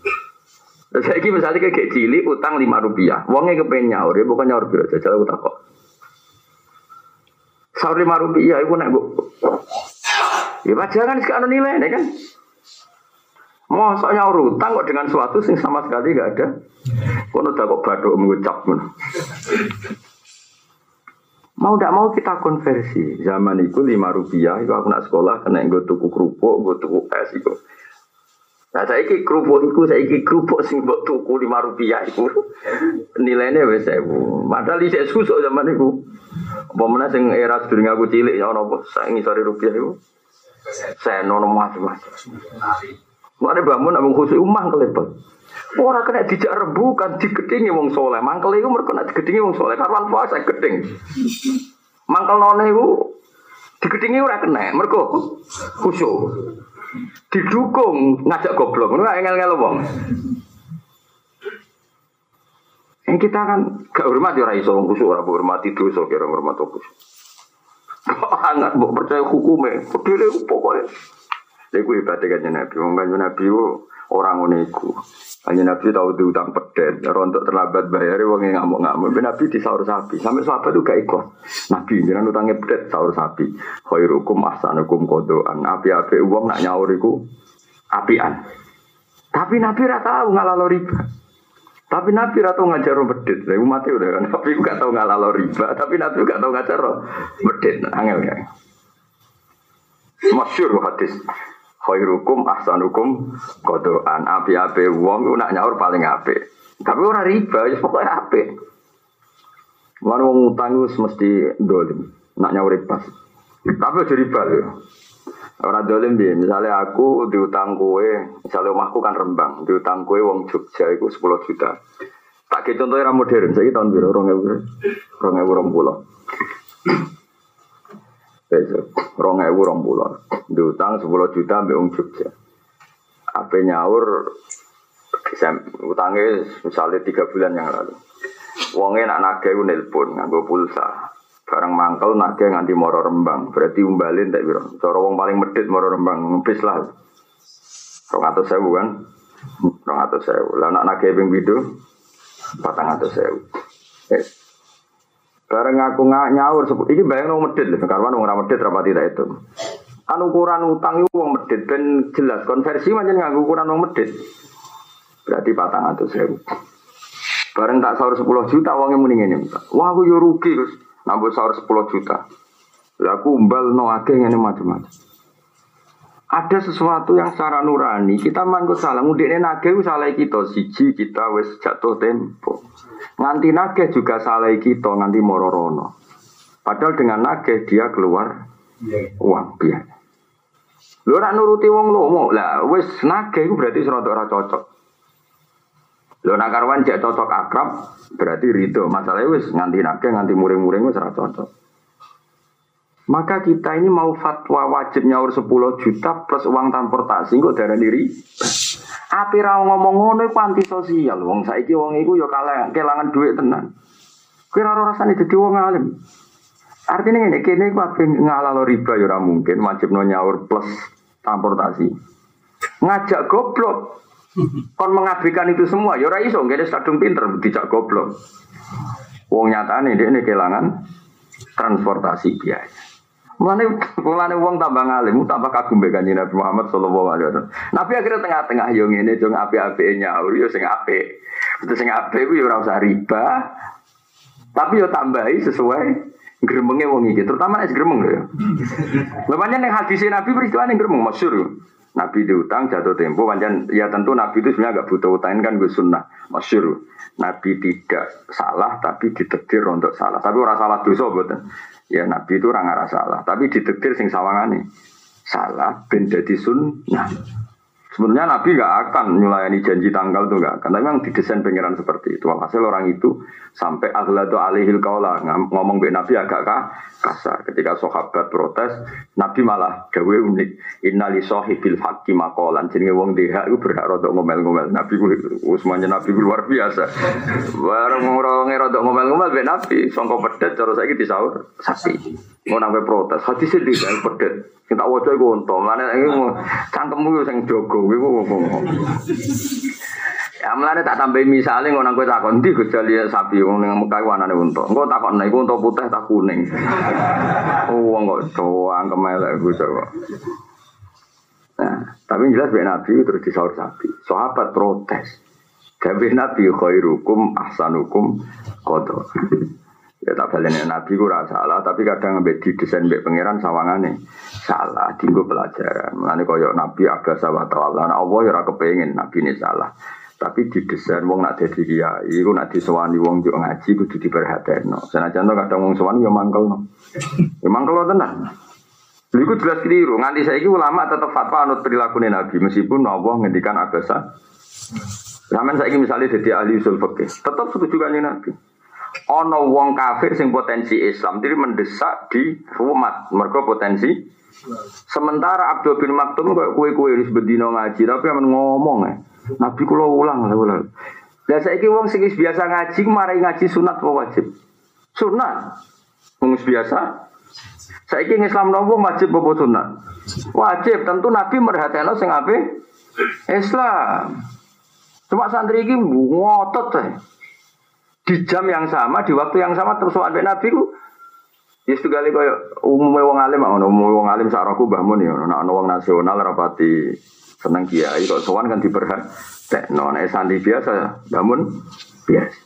Saya ini misalnya kayak cilik utang lima rupiah, uangnya kepengen nyaur ya bukan nyaur biasa, jadi aku takut. Sahur lima rupiah, aku nek gue Ya pajangan sekarang nilai, kan? Mau soalnya utang kok dengan suatu sing sama sekali gak ada. Kono tak kok baduk mengucap Mau tidak mau kita konversi. Zaman itu lima rupiah, itu aku nak sekolah kena gue tuku kerupuk, gue tuku es itu. Nah saya iki kerupuk itu, saya iki kerupuk sing buat tuku lima rupiah itu nilainya wes sewu. Padahal di susuk zaman itu. Apa sing era sedurunge aku cilik ya ono saya ngisori rupiah itu. Saya nono macam-macam. Mana bangun abang khusus umah kelepet. Orang kena dijak rebukan digedingi wong soleh. Mangkel itu mereka nak digedingi wong soleh. Karwan puasa geding. Mangkel nona itu digedingi ora kena. Mereka khusyuk. Didukung ngajak goblok. Ini engel-engel wong. Yang kita kan gak hormat ya iso wong khusyuk ora hormati dosa kira hormat khusyuk. Hangat mbok percaya hukume. Pedule pokoknya Iku ibadah kanjeng Nabi. Wong kanjeng Nabi orang ngono Kanjeng Nabi tahu diutang pedet, rontok terlambat bayar wong ngamuk-ngamuk. Nabi di sahur sapi. Sampai sahabat itu gak ikut. Nabi jangan utangnya pedet sahur sapi. Khairukum ahsanukum kodoan. Api-api uang nak nyaur iku apian. Tapi Nabi rata tahu ngalalo riba. Tapi Nabi rata ngajar pedet. Saya mati udah kan. Nabi gak tahu ngalalo riba. Tapi Nabi gak tahu ngajar pedet. Angel ya. Masyur hadis khairukum ahsanukum kodoan api-api wong ku nak nyaur paling api tapi orang riba ya pokoknya api Mana wong utang itu mesti dolim nak nyaur pas. Tapi aja riba ya. Orang dolim dia, misalnya aku diutang kue, misalnya rumahku kan Rembang, diutang kue wong Jogja itu 10 juta. Tak kayak contohnya modern, saya tahun biru, orang ewu, orang ewu, orang pulau. Besok, rong ewu rong pulau. Diutang sepuluh juta ambil Wong Jogja. Apa nyaur utangnya misalnya tiga bulan yang lalu. Wongnya nak nage ku nelpon nganggo pulsa. Barang mangkel nage nganti moro rembang. Berarti umbalin tak biro. Cara wong paling medit moro rembang ngepis lah. Rong atau sewu kan? Rong atau sewu. Lah nak nage ping bidu patang atau sewu. Eh. Bareng aku nggak nyaur, ini bayang nong medit, karena nong medit rapat tidak itu. Kan ukuran utang itu uang medit, ben jelas konversi macam nggak ukuran uang medit. Berarti patang atau sewu. Bareng tak sahur 10 juta uangnya mending ini. Wah aku yo rugi nambah sahur 10 juta. Lah aku umbal no akeh ini macam-macam. Ada sesuatu yang secara nurani kita mangkut salah, mudiknya nage salah kita siji kita wes jatuh tempo. Nganti nageh juga salah kita nganti mororono. Padahal dengan nageh dia keluar uang biaya. Lu ora nuruti wong lomo lah wis nageh berarti serotok ora cocok. Lu nak karwan cek cocok akrab berarti rito. Masalahnya wis nganti nageh nganti muring-muring wis ora cocok. Maka kita ini mau fatwa wajib nyaur 10 juta plus uang transportasi kok darah diri. Api ra ngomong ngono iku anti sosial. Wong saiki wong iku ya kalah kelangan duit tenan. Kowe ora rasane dadi wong alim. Artinya ini kene iku ape ngalalo riba ya mungkin wajib nyaur plus transportasi. Ngajak goblok. Kon mengabaikan itu semua ya ora iso ngene kadung pinter dijak goblok. Wong nyatane dia ini kehilangan transportasi biaya. Mulane mulane wong tambah ngalim, tambah kagum mbek Nabi Muhammad sallallahu alaihi wasallam. Nabi akhirnya tengah-tengah yo ngene jong api-api nyaur yo sing apik. Terus sing apik kuwi ora usah riba. Tapi yo tambahi sesuai gremenge wong iki, terutama nek gremeng lho. Lha pancen ning hadis Nabi peristiwa ning gremeng masyhur. Nabi diutang jatuh tempo, pancen ya tentu Nabi itu sebenarnya agak butuh utang kan gue sunnah masyhur. Nabi tidak salah tapi ditekdir untuk salah. Tapi orang salah dosa betul. Ya Nabi itu orang salah, tapi ditekdir sing sawangane salah ben dadi sunnah. Sebenarnya Nabi nggak akan melayani janji tanggal itu nggak akan. Tapi memang didesain pengiran seperti itu. Hasil orang itu sampai aghladu alihil kaula ngomong be Nabi agak kasar. Ketika sahabat protes, Nabi malah gawe unik. Innali sohibil haqqi makolan. Jadi wong deha itu berhak rodok ngomel-ngomel. Nabi ku semuanya Nabi luar biasa. Bareng orang rodok ngomel-ngomel be Nabi. Songko pedet cara saya disaur saksi. Mau nampai protes. Hati sedih kan pedet. Kita wajah iku unta. Mane iki cangkemmu yo sing jaga iku Ya mlane tak tambahi misale ngono kowe takon ndi Gus Jali sapi wong ning Mekah wanane unta. Engko takon nek unta putih tak kuning. Oh wong kok doang kemelek Gus kok. Nah, tapi jelas Mbak Nabi terus disaur sapi. Sahabat protes. Tapi Nabi khairukum ahsanukum kodo. Ya tak balen Nabi ku salah, tapi kadang ambek desain mbek pangeran sawangane salah, dinggo pelajaran. Mulane koyo Nabi ada sawat Allah, nah, Allah ya ora kepengin Nabi ini salah. Tapi didesain wong nak dadi kiai, iku nak disewani wong yo ngaji kudu diperhatekno. Senajan to kadang wong sewani yo mangkelno. Yo mangkelno tenan. Lha iku jelas keliru. Nganti saiki ulama tetap fatwa anut perilaku Nabi meskipun Allah ngendikan abasa. Zaman saiki misalnya jadi ahli usul fikih, tetap setuju kan Nabi ono wong kafir sing potensi Islam jadi mendesak di rumah mereka potensi sementara Abdul bin Maktum kok kue-kue wis bedino ngaji tapi aman ngomong ya. Nabi kula ulang lah ulang. Lah saiki wong sing biasa ngaji marai ngaji sunat apa wajib? Sunat. Wong biasa. Saiki Islam nopo wajib apa sunat? Wajib. Tentu Nabi merhatekno sing ape Islam. Cuma santri iki ngotot teh di jam yang sama, di waktu yang sama terus sampai Nabi ku Ya kali kaya umumnya wong alim umumnya wong alim sak aku Mbah Mun ya ana wong nasional rapati seneng kiai kok sowan kan diberhak tekno nek santri biasa Mbah Mun biasa.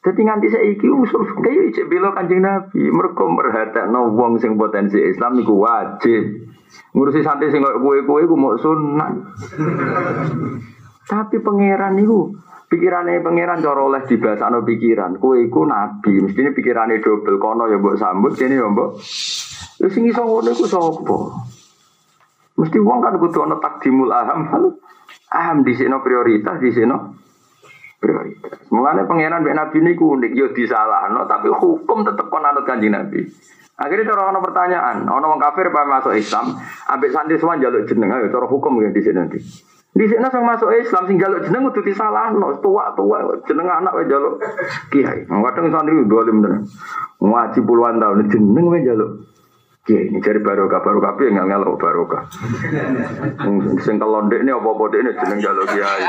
Jadi nganti saiki usul kaya ijek bela Kanjeng Nabi, mergo merhatekno wong sing potensi Islam niku wajib. Ngurusi santri sing koyo kowe-kowe ku mau sunat. Tapi pangeran niku Pikirannya pangeran cara oleh no pikiran. Kue iku nabi, mestinya pikirannya double kono ya mbok sambut kene ya mbok. Lu sing iso ngono iku sapa? Mesti wong kan kudu ana takdimul aham. Aham di sini prioritas di sini prioritas. Mulane pangeran mbek nabi niku unik yo disalahno tapi hukum tetep kon anut kanjeng nabi. Akhirnya cara ono pertanyaan, ono wong kafir apa masuk Islam, ambek santri semua jaluk jeneng ayo cara hukum ya di sini nanti. Di sini sang masuk Islam sing jaluk jeneng kudu disalahno, tua-tua jeneng anak wae jaluk kiai. Kadang santri dolim tenan. Ngaji puluhan tahun jeneng wae jaluk kiai. Ini cari barokah barokah piye nggak ngelok barokah. Sing kelondek ini apa-apa ini jeneng jaluk kiai.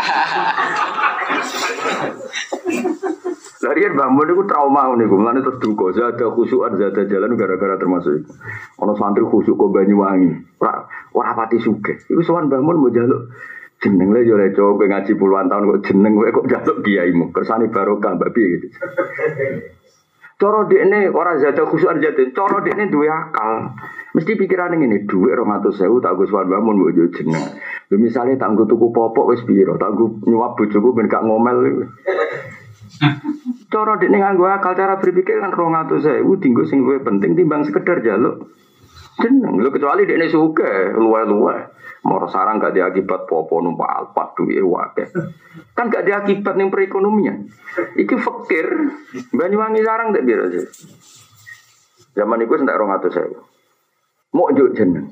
Larian bangun itu trauma nih, gue terus duka. Zada khusyuan, zada jalan gara-gara termasuk itu. Ono santri khusyuk kok Banyuwangi, ora pati suge. Iku sowan bangun mau jaluk jeneng le yo leco kowe ngaji puluhan tahun kok jeneng kowe kok jaluk kiaimu kersane barokah mbak piye gitu Coro ini orang zada khusyuk jatuh, coro ini dua akal. Mesti pikiran ini dua orang atau sewu tak gue suan bangun gue jadi jeneng. Lu misalnya tak gue tuku popok wes biro, tak gue nyuap bujuku ben gak ngomel. Coro ini nganggo akal cara berpikir kan orang atau sewu tinggu sing gue penting timbang sekedar jaluk. Jeneng, lu kecuali ini suka luwe-luwe. Mau sarang gak diakibat popo numpak alpat duit wakil. Kan gak diakibat nih perekonomian. Iki fakir. Banyuwangi sarang tak biar aja. Zaman itu sentak rong atau saya. Mau juk jeneng.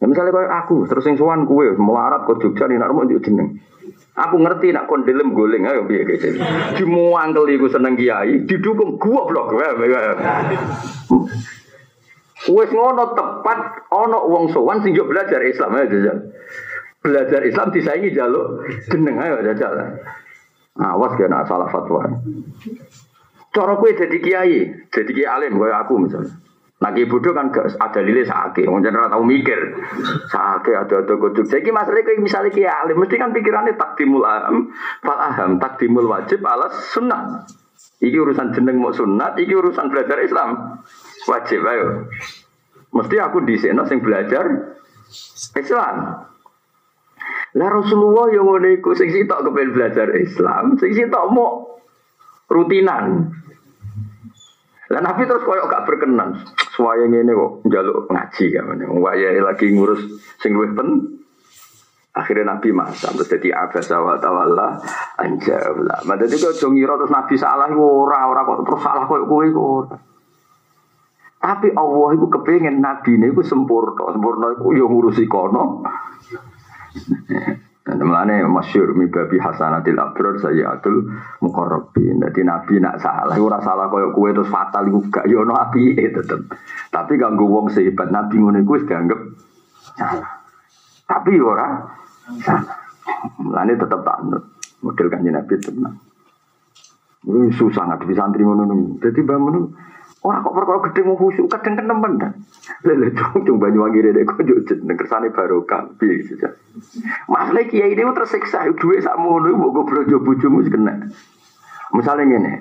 Ya misalnya kayak aku, terus yang suan kue, melarat ke Jogja nih, nak mau juk jeneng. Aku ngerti nak kondelem guling ayo biar kayak Dimuangkel iku seneng kiai, didukung gua Wes ngono tepat ono wong sowan sing belajar Islam aja jajal. Belajar Islam disaingi jaluk jeneng ayo jajal. Awas kena salah fatwa. Cara kue jadi kiai, jadi kiai alim kayak aku misalnya. Nah kiai bodoh kan gak ada lili sakit, orang jangan tahu mikir sakit ada ada kutuk. Jadi masalah kayak misalnya kiai alim, mesti kan pikirannya takdimul aham, fal aham, takdimul wajib alas sunnah. Iki urusan jeneng mau sunat, iki urusan belajar Islam wajib ayo. Mesti aku di sini sing belajar Islam. Lah Rasulullah yang ngene iku sing sitok kepen belajar Islam, sing sitok mau rutinan. Lah Nabi terus koyok gak berkenan. Suwaya ngene kok njaluk ngaji kan. Waya lagi ngurus sing luwih pen. Akhirnya Nabi masa terus jadi abasa wa tawalla anjabla. Madadi kok aja ngira terus Nabi salah ora ora kok terus salah koyo kowe kok. Tapi Allah itu kepengen Nabi ini itu sempurna, sempurna itu yang ngurusi kono. Mulane masyur mibabi hasanatil abrar sayyatul muqarrabin. Jadi Nabi nak salah, ora salah koyo kue terus fatal iku gak yo ono api tetep. Tapi kanggo wong sehebat Nabi ngono iku wis dianggap salah. Tapi ora salah. Mulane tetep tak nut. Model kanjeng Nabi tenang. Ini susah ngadepi santri ngono. Jadi bangun Orang kok perkara gede mau khusyuk kadang kenemen kan. Lele cung cung Banyuwangi rene kok yo jeneng kersane barokah piye saja. Masalah kiai ini tersiksa duwe sak mono mbok goblok yo bojomu kena. Misalnya ngene,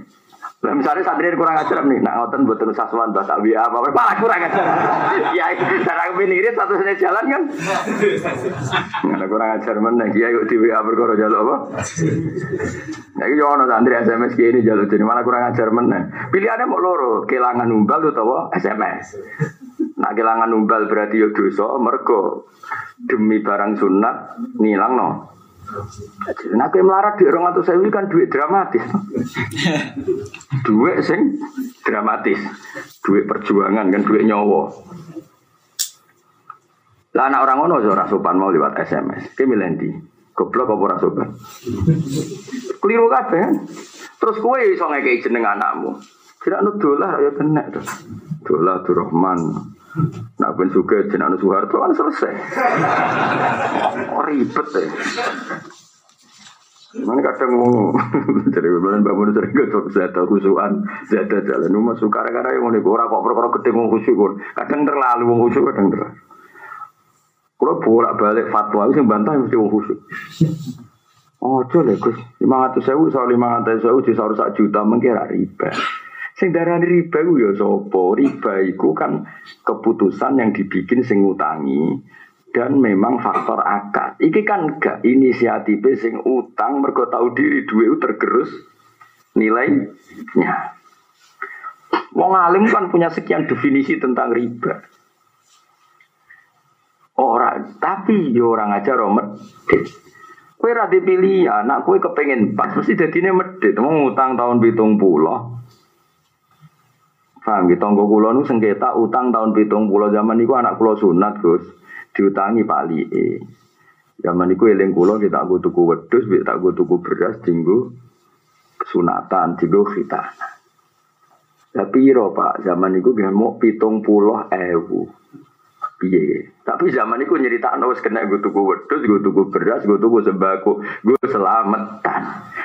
Lah misalnya santri kurang ajar nih, nak ngoten terus saswan bahasa WA apa apa malah kurang ajar. Ya cara binirit satu sini jalan kan. Nggak kurang ajar mana, ya yuk di WA berkoro jalur apa? Ya itu ono santri SMS ini jalur jadi mana kurang ajar mana. Pilihannya mau loro, kehilangan umbal atau SMS. Nak kehilangan umbal berarti yo dosa, mergo demi barang sunat nilang no. Nah, kayak melarat di orang atau saya kan duit dramatis. duit sing dramatis. Duit perjuangan kan duit nyawa. Lah anak orang ono ora sopan mau lewat SMS. Ki milenti. Goblok apa ora sopan? Keliru kabeh. Terus kowe iso ngekeki jeneng anakmu. Tidak nu dolar ya kena tuh. Dolar Rahman. Nak ben juga jeneng Soeharto kan selesai. Oh, ribet deh. Mana kadang mau jadi beban bangun sering gak zada khusuan zada jalan rumah suka karena yang mau ora kok perkara gede mau khusyuk kadang terlalu mau khusyuk kadang terlalu. Kalau bolak balik fatwa itu yang bantah mesti mau khusyuk. Oh, coba Gus, lima ratus sewu soal lima ratus sewu di sak juta mengkira riba. Sing darani riba ku ya sapa? Riba iku kan keputusan yang dibikin sing ngutangi dan memang faktor akad. Iki kan gak inisiatif sing utang mergo tahu diri duwe tergerus nilainya. Wong alim kan punya sekian definisi tentang riba. Orang, tapi yo orang aja romet. Kue rada pilih ya, nak kue kepengen pas, mesti dadine medit. Mau ngutang tahun pitung pulau. Paham gitu, tonggo kulo nu sengketa utang tahun pitung pulau zaman itu anak kulo sunat gus diutangi pali e. Zaman itu eling kulo kita aku tuku wedus, kita aku tuku beras, tinggu sunatan, tinggu khitana. Tapi iro pak, zaman itu dia mau pitung puluh ewu. Piye? Tapi zaman itu nyerita wis kena gue tuku wedus, gue tuku beras, gue tuku sembako, gue selamatan.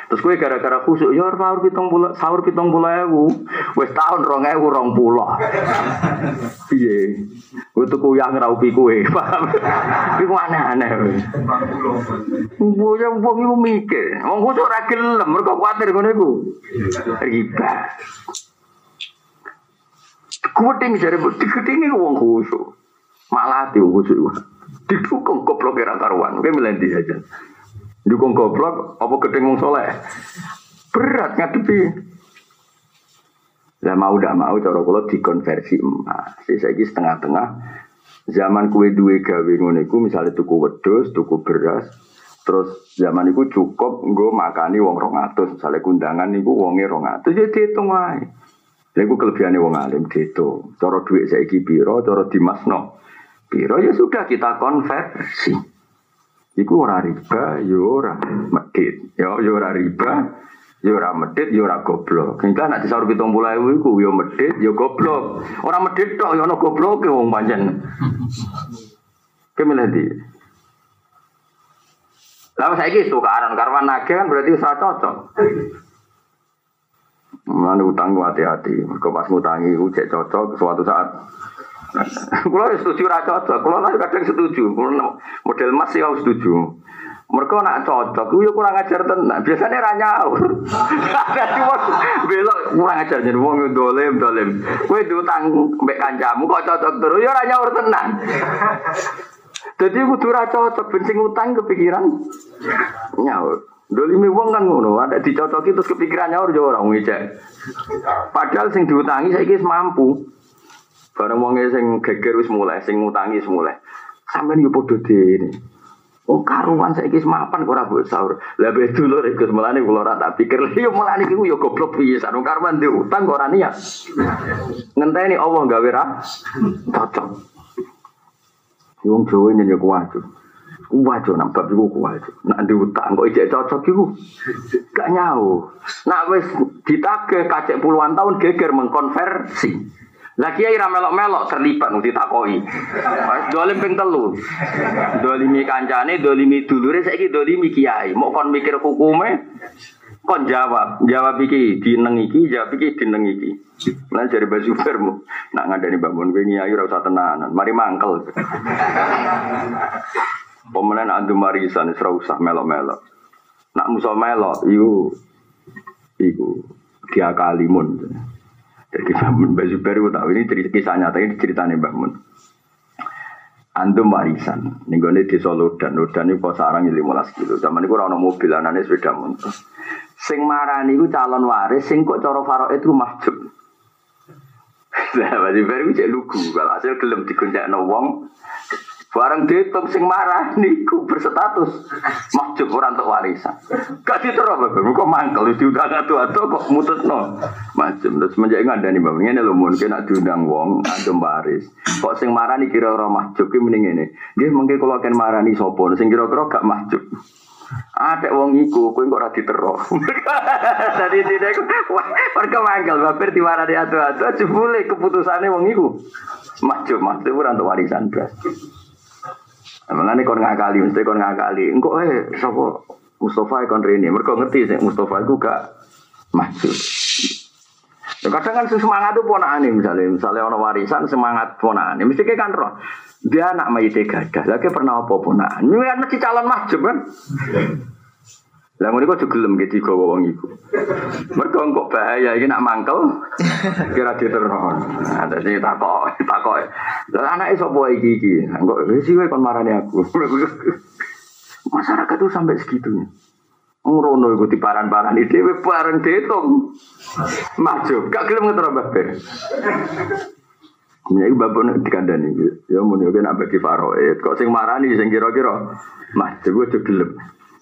Terus gue gara-gara khusuk, ya sahur pitung puluh, sahur pitung puluh ewu, wes tahun rong ewu rong puluh. Piye? Gue tuku yang raupi kue, paham? Iku aneh-aneh. Gue yang wong iku mikir, wong khusuk ora gelem, mergo kuwatir ngono iku. Riba. Kuweting jare digedingi wong khusuk. Malah hati khusuk. Didukung goblok era karuan, kowe melendi aja. Dukung goblok apa gedeng soleh? Berat ngadepi. Lah mau tidak mau cara kula dikonversi emas. Saiki setengah-tengah zaman kue duwe gawe ngono iku misale tuku wedhus, tuku beras, terus zaman iku cukup nggo makani wong 200, misale kundangan niku wonge 200 ya diitung wae. Lha iku kelebihane wong alim diitung. Cara duit saiki piro, cara dimasno piro ya sudah kita konversi. Iku ora riba, yo ora medit. Yo yo ora riba, yo ora medit, yo ora goblok. Hingga nek disaur 70.000 iku yo medit, yo goblok. Ora medit tok yo ono gobloke wong pancen. Kemene di. Lalu saya gitu tukaran karwan nage kan berarti usaha cocok. Mana utang hati-hati. Mergo pas ngutangi ku cek cocok suatu saat. Kulo ya setuju ra cocok. Kulo kadang setuju. Kulo model mas harus setuju. Mereka nak cocok, gue kurang ajar tenan. Biasanya ra nyaur. Dadi wong belok kurang ajar jadi wong dolim dolim. Kowe diutang mbek kancamu kok cocok terus ya ra nyaur tenan. Jadi kudu ra cocok ben sing utang kepikiran nyaur. Dolimi wong kan ngono, ada dicocoki terus kepikiran nyaur yo ora ngecek. Padahal sing diutangi saiki wis mampu. Bareng wong sing geger wis mulai, sing ngutangi wis mulai. Sampeyan yo padha dene. Oh karuan saya kis mapan kok ora sahur. Lah be dulur iku melane kula ora tak pikir. Yo melane iku yo goblok pisan. Wong karuan di utang kok ora niat. Ngenteni Allah gawe ra cocok. Wong Jawa ini yo kuwajo. Kuwajo nang bab iku kuwajo. Nak di utang kok ijek cocok iku. Gak nyau. Nak wis ditagih kacek puluhan tahun geger mengkonversi. Lah kiai ra melok-melok terlibat mesti takoi. Dolim ping telu. Dolimi kancane, dolimi dulure saiki dolimi kiai. Mau kon mikir hukume kon jawab. Jawab iki dineng iki, jawab iki dineng iki. Lan jare baju bermu. Nak ngandani Mbak Mun kowe kiai ora usah tenanan. Mari mangkel. Pemenang andu marisan ora usah melok-melok. Nak musa melok iku iku diakali mun. Jadi bangun baju baru tahu ini cerita kisah nyata ini ceritanya bangun. Antum warisan, nih gue di Solo dan dan ini pos sarang lima kilo. Zaman itu orang mobil, anaknya sepeda motor. Sing marani itu calon waris, sing kok coro faro itu mahjub. Nah, baju baru cek lugu, kalau hasil gelem dikunjak wong, Barang dihitung sing marah niku berstatus mahjub orang untuk warisan. Gak diterus bapak, kok mangkel diundang atu atu kok mutus no macam. Terus ada nih bapak, ini lo mungkin nak diundang wong adem waris. Kok sing marah nih kira orang mahjub ki mending ini. Dia mungkin kalau kan marah nih sopon, sing kira kira gak mahjub. Ada wong iku, kowe kok ora diterus. Tadi tidak, mereka mangkel baper diwarani atu-atu, jebule keputusannya wong iku. Mahjub, mahjub ora untuk warisan beras. Mengenai kon ngakali, mesti kon ngakali. Engkau eh, sopo Mustafa kon rene. Mereka ngerti sih Mustafa itu gak maju. Ya, kadang kan semangat itu ponaan misalnya, misalnya orang warisan semangat ponaan. Mesti kayak kan roh. Dia anak mayite gadah. Lagi pernah apa ponaan? Ini kan mesti calon maju kan. Lah ngono kok gelem gitu kok wong iku. Mergo kok bahaya iki nak mangkel kira diteron. Ada sing takok, takok. Lah anake sapa iki iki? Kok wis kowe kon marani aku. Masyarakat tuh sampai segitunya. Ngrono iku diparan-parani dhewe bareng ditung. Maju, gak gelem ngetro Mbah Ben. Ya iku bapak dikandani. Ya mun yo nak bagi faroid. Kok sing marani sing kira-kira maju gue gelem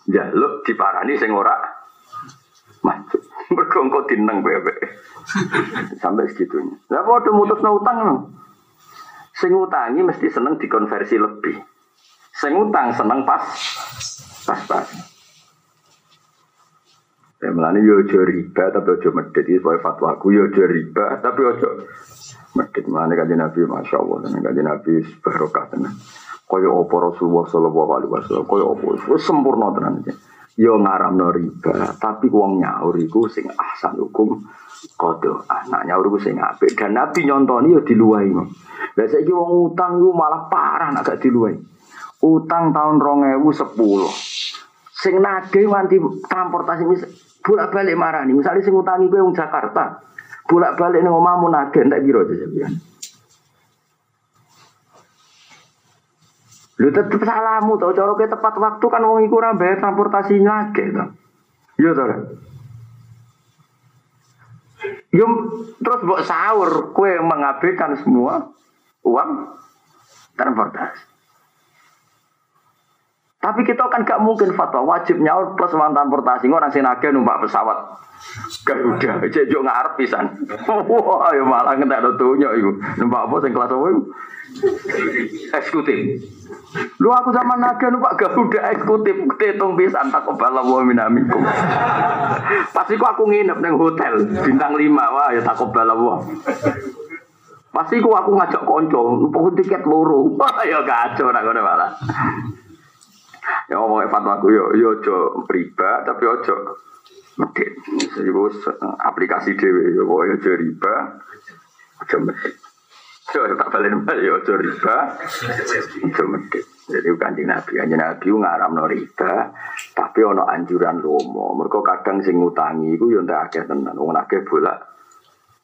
jaluk diparani sing ora maju. Mergo engko dineng bebek. Sampai segitunya. Lah padha mutusno utang no. Sing utangi mesti seneng dikonversi lebih. Sing utang seneng pas pas-pas. Ya melani yo aja riba tapi aja medit iki fatwa aku yo aja riba tapi aja medit melani kanjeng Nabi masyaallah kanjeng Nabi barokah tenan. Kaya apa Rasulullah sallallahu alaihi wasallam, kaya apa wis sempurna tenan iki. Yo ngaramno riba, tapi wong nyaur iku sing ahsan hukum kodo. Anak nyaur iku sing apik dan Nabi nyontoni yo diluwahi. Lah saiki wong utang iku malah parah nek gak diluwahi. Utang tahun 2010. Sing nagih nganti transportasi bolak-balik marani. Misalnya sing utangi kowe wong Jakarta, bolak-balik ning omahmu nagih ndak kira aja Lu tetep salahmu tau cara ke tepat waktu kan wong iku ora bayar transportasi nyake to. Iya to. Yo terus mbok sahur kue mengabaikan semua uang transportasi. Tapi kita kan gak mungkin fatwa wajib nyaur plus uang transportasi orang sing numpak pesawat Garuda, cek jo ngarep pisan. Wah, ya malah ngentek do tunyo iku. Numpak apa sing kelas apa iku? Eksekutif. Lu aku zaman naga numpak Garuda eksekutif ketung pisan tak kebala wa minamikum. Pasti kok aku nginep nang hotel bintang 5 wah ya tak kebala wa. Pasti kok aku ngajak konco, numpuk tiket loro. Wah ya kacau nak ngono malah. Ya ngomong fatwa aku yo yo ojo riba tapi ojo medit. Iku aplikasi dhewe ya pokoke aja riba. Aja medit. So, tak balen balik ya aja riba. Aja medit. Jadi kanjeng Nabi, kanjeng Nabi ngaramno riba, tapi ono anjuran lomo. Mergo kadang sing ngutangi iku yo ndak akeh tenan. Wong akeh bolak,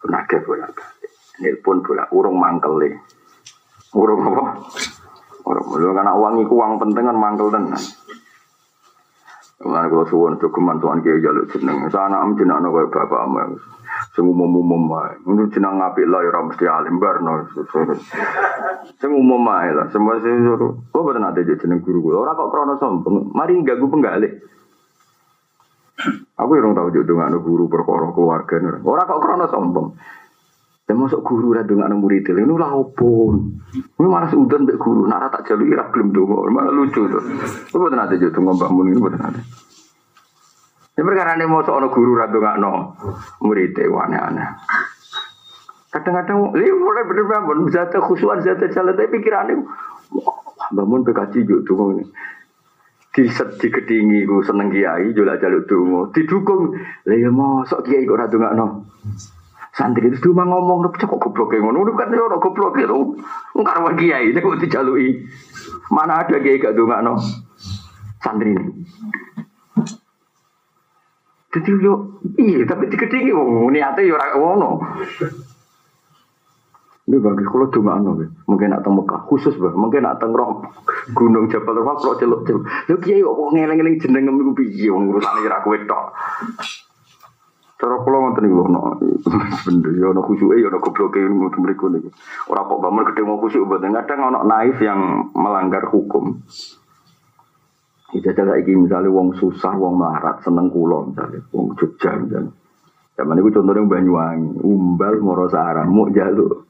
akeh balik. Nelpon bolak urung mangkele. Urung apa? Lho karena uang iku uang penting kan mangkel tenan. Mulane kula suwun jogeman tuan kiai jaluk jeneng. Sana am jenengno koyo bapak am. Sing umum-umum wae. Ngono jeneng apik lah ya ora mesti alim barno. Sing umum lah. Semua sing suruh. Kok boten ate jeneng guru kula. Ora kok krana sombong. Mari ganggu penggalih. Aku yang tahu juga dengan guru perkara keluarga Ora kok krana sombong. Ya masuk guru dengan murid itu, ini lah opo. Ini malah sudah mbek guru, nara tak jalui ra belum dongo, malah lucu tuh. Itu betul nanti jadi Mbak Mun ini betul nanti. Ya perkara ini mau seorang guru ra no murid itu aneh-aneh. Kadang-kadang, ini mulai bener-bener bisa ada khusuan, bisa ada jalan, tapi pikirannya, bangun PKJ juga tuh ini. Di di kedingi ku seneng kiai, jual jaluk dungo, didukung. Lah ya sok kiai kok ra no santri itu cuma ngomong lu kok goblok ngono. Lu kan ora goblok lu ngkar wa kiai nek kok dijalui mana ada kiai gak no santri ini. Jadi yo iya tapi dikedingi wong. Niate yo ora ngono. Ini bagi kalau dongakno mungkin nak Mekah khusus bah mungkin nak teng gunung Jabal Rahmah kalau celuk celuk lu kiai kok ngeleng-ngeleng jeneng iku piye? Wong urusane ora kowe tok Cara kula ngoten niku ono bener ya ono khusyuke ya ono gobloke ngoten mriku niku. Ora kok bangun gede mau khusyuk mboten. Kadang ono naif yang melanggar hukum. Kita cara iki misalnya wong susah, wong melarat, seneng kula misalnya, wong Jogja misalnya. Zaman itu contohnya Banyuwangi, umbal moro sarang, mau jaluk.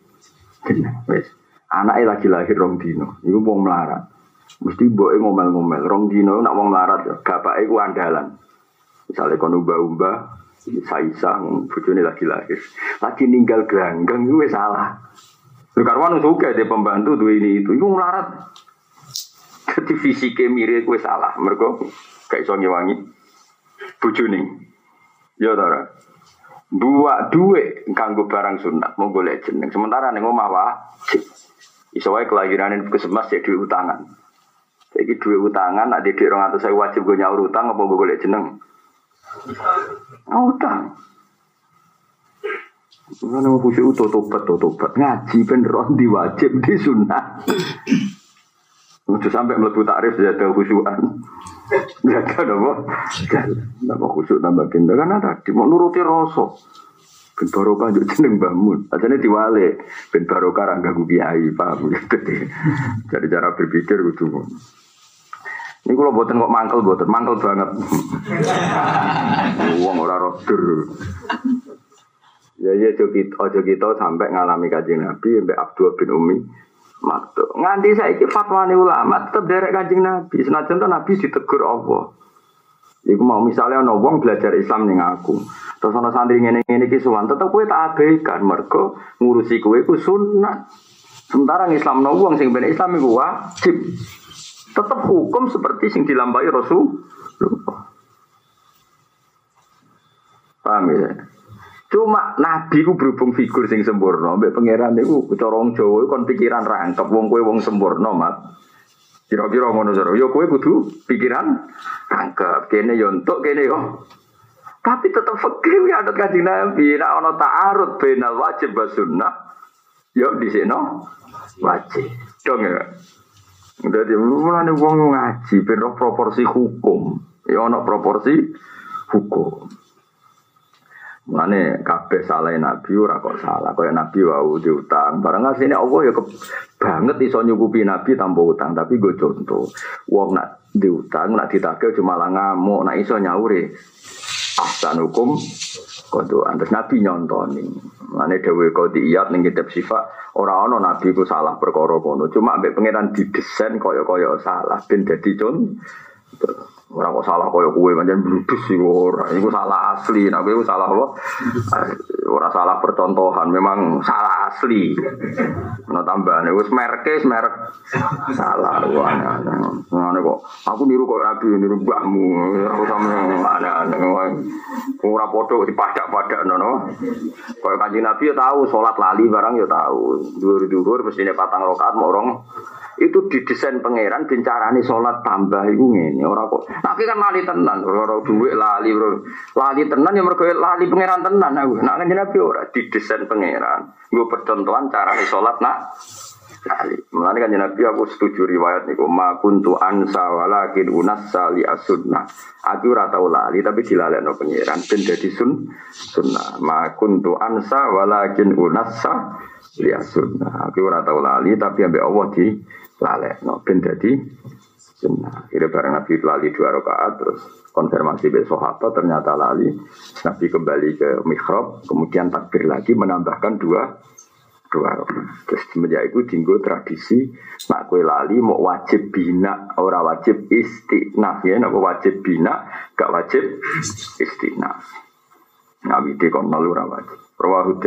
Wes, anaknya lagi lahir rong dino, itu wong melarat. Mesti boe ngomel-ngomel, rong dino nak wong melarat, bapaknya ku andalan. Misalnya kon umba-umba, Saisa, bujone lagi lahir. Lagi ninggal gelanggang itu salah. Karwan suka dia pembantu tuh ini itu, itu melarat. Jadi fisiknya mirip gue salah. Mereka kayak so ngewangi bujuni. Ya tara. Dua duit kanggo barang sunat mau golek jeneng. Sementara nih omah wajib. Iso kelahiran kesemas jadi duit utangan. Jadi duit utangan ada di orang atas saya wajib gue nyaur utang apa gue golek jeneng. Utang. Mana mau khusyuk itu tobat, tobat ngaji ben di wajib di sunnah. Untuk sampai melebu tarif ada khusyukan. Jaga apa? Nambah khusyuk nambah kinda karena tadi mau nuruti rasa. Ben barokah juga jeneng bangun. Diwale ben barokah ra ganggu kiai, paham Jadi cara berpikir kudu ini kalau buatan kok mangkel buatan mangkel banget. Uang ora roder. Ya ya kita, ojo kita sampai ngalami kajian Nabi sampai Abdul bin Umi Maktu. Nganti saya ini fatwa ulama tetap derek kajian Nabi. Senajan tuh Nabi ditegur Allah. Iku mau misalnya ono wong belajar Islam ning aku. Terus ono santri ngene ngene iki suwan, tetep kowe tak abaikan mergo ngurusi kowe sunat. Sementara Islam no wong sing ben Islam iku wajib. Tetap hukum seperti sing dilampai Rasul. Paham ya? Cuma Nabi ku berhubung figur sing sempurna, mbek pangeran niku corong Jawa kon pikiran rangkep wong kowe wong sempurna, Mat. Kira-kira ngono jare. Ya kowe kudu pikiran rangkep. Kene yo entuk, kene yo. Tapi tetap fikir ya ada kaji Nabi. Nah, ono ta'arud benal wajib wa. Yo di sini wajib. Dong ya. Jadi mulane wong ngaji ben proporsi hukum. Ya ana proporsi hukum. Mulane kabeh salah nabi ora kok salah kaya nabi wau diutang. Barang asline Allah ya banget iso nyukupi nabi tanpa utang, tapi gue contoh. Wong nak diutang nak ditagih cuma lah ngamuk, nak iso nyaure. Ahsan hukum kodoan. Terus Nabi nyontoni. Mane dewe kodiyat ning kitab sifat ora ana nabi ku salah perkara kono. Cuma ambek pangeran didesain kaya-kaya salah ben dadi con. Ora kok salah kaya kowe pancen bludus iku ora. Iku salah asli. Nek kowe salah apa? ora salah percontohan, memang salah asli. Nah tambahan, wis merke merek salah. Ngene kok, aku niru kok Nabi, niru mbahmu, aku sama aneh-aneh. Ora padha dipadak-padak nono. Kok kanjeng Nabi ya tahu salat lali barang ya tahu. Dhuwur-dhuwur mestine patang rakaat mau orang itu didesain pangeran bencarane sholat tambah iku ngene ora kok tapi kan lali tenan ora duit lali bro. Lali tenan ya mergo lali pangeran tenan. Aku nak kanjeng Nabi ora didesain pangeran? Nggo percontohan carane sholat nak. Lali. Mulane kanjeng Nabi aku setuju riwayat niku ma kuntu ansa walakin unassa li asunnah aku ora lali tapi dilalekno pangeran ben dadi sun sunnah. Ma kuntu ansa walakin unassa li asunnah aku ora lali tapi ambek Allah di no ben dadi sunnah. Kira bareng Nabi lali dua rakaat terus konfirmasi besok apa ternyata lali. Nabi kembali ke mihrab kemudian takbir lagi menambahkan dua dua rakaat. Terus semenjak itu tinggal tradisi nak kue lali mau wajib bina ora wajib istinaf ya nak wajib bina gak wajib istinaf. Nabi nol ora wajib. Rawahu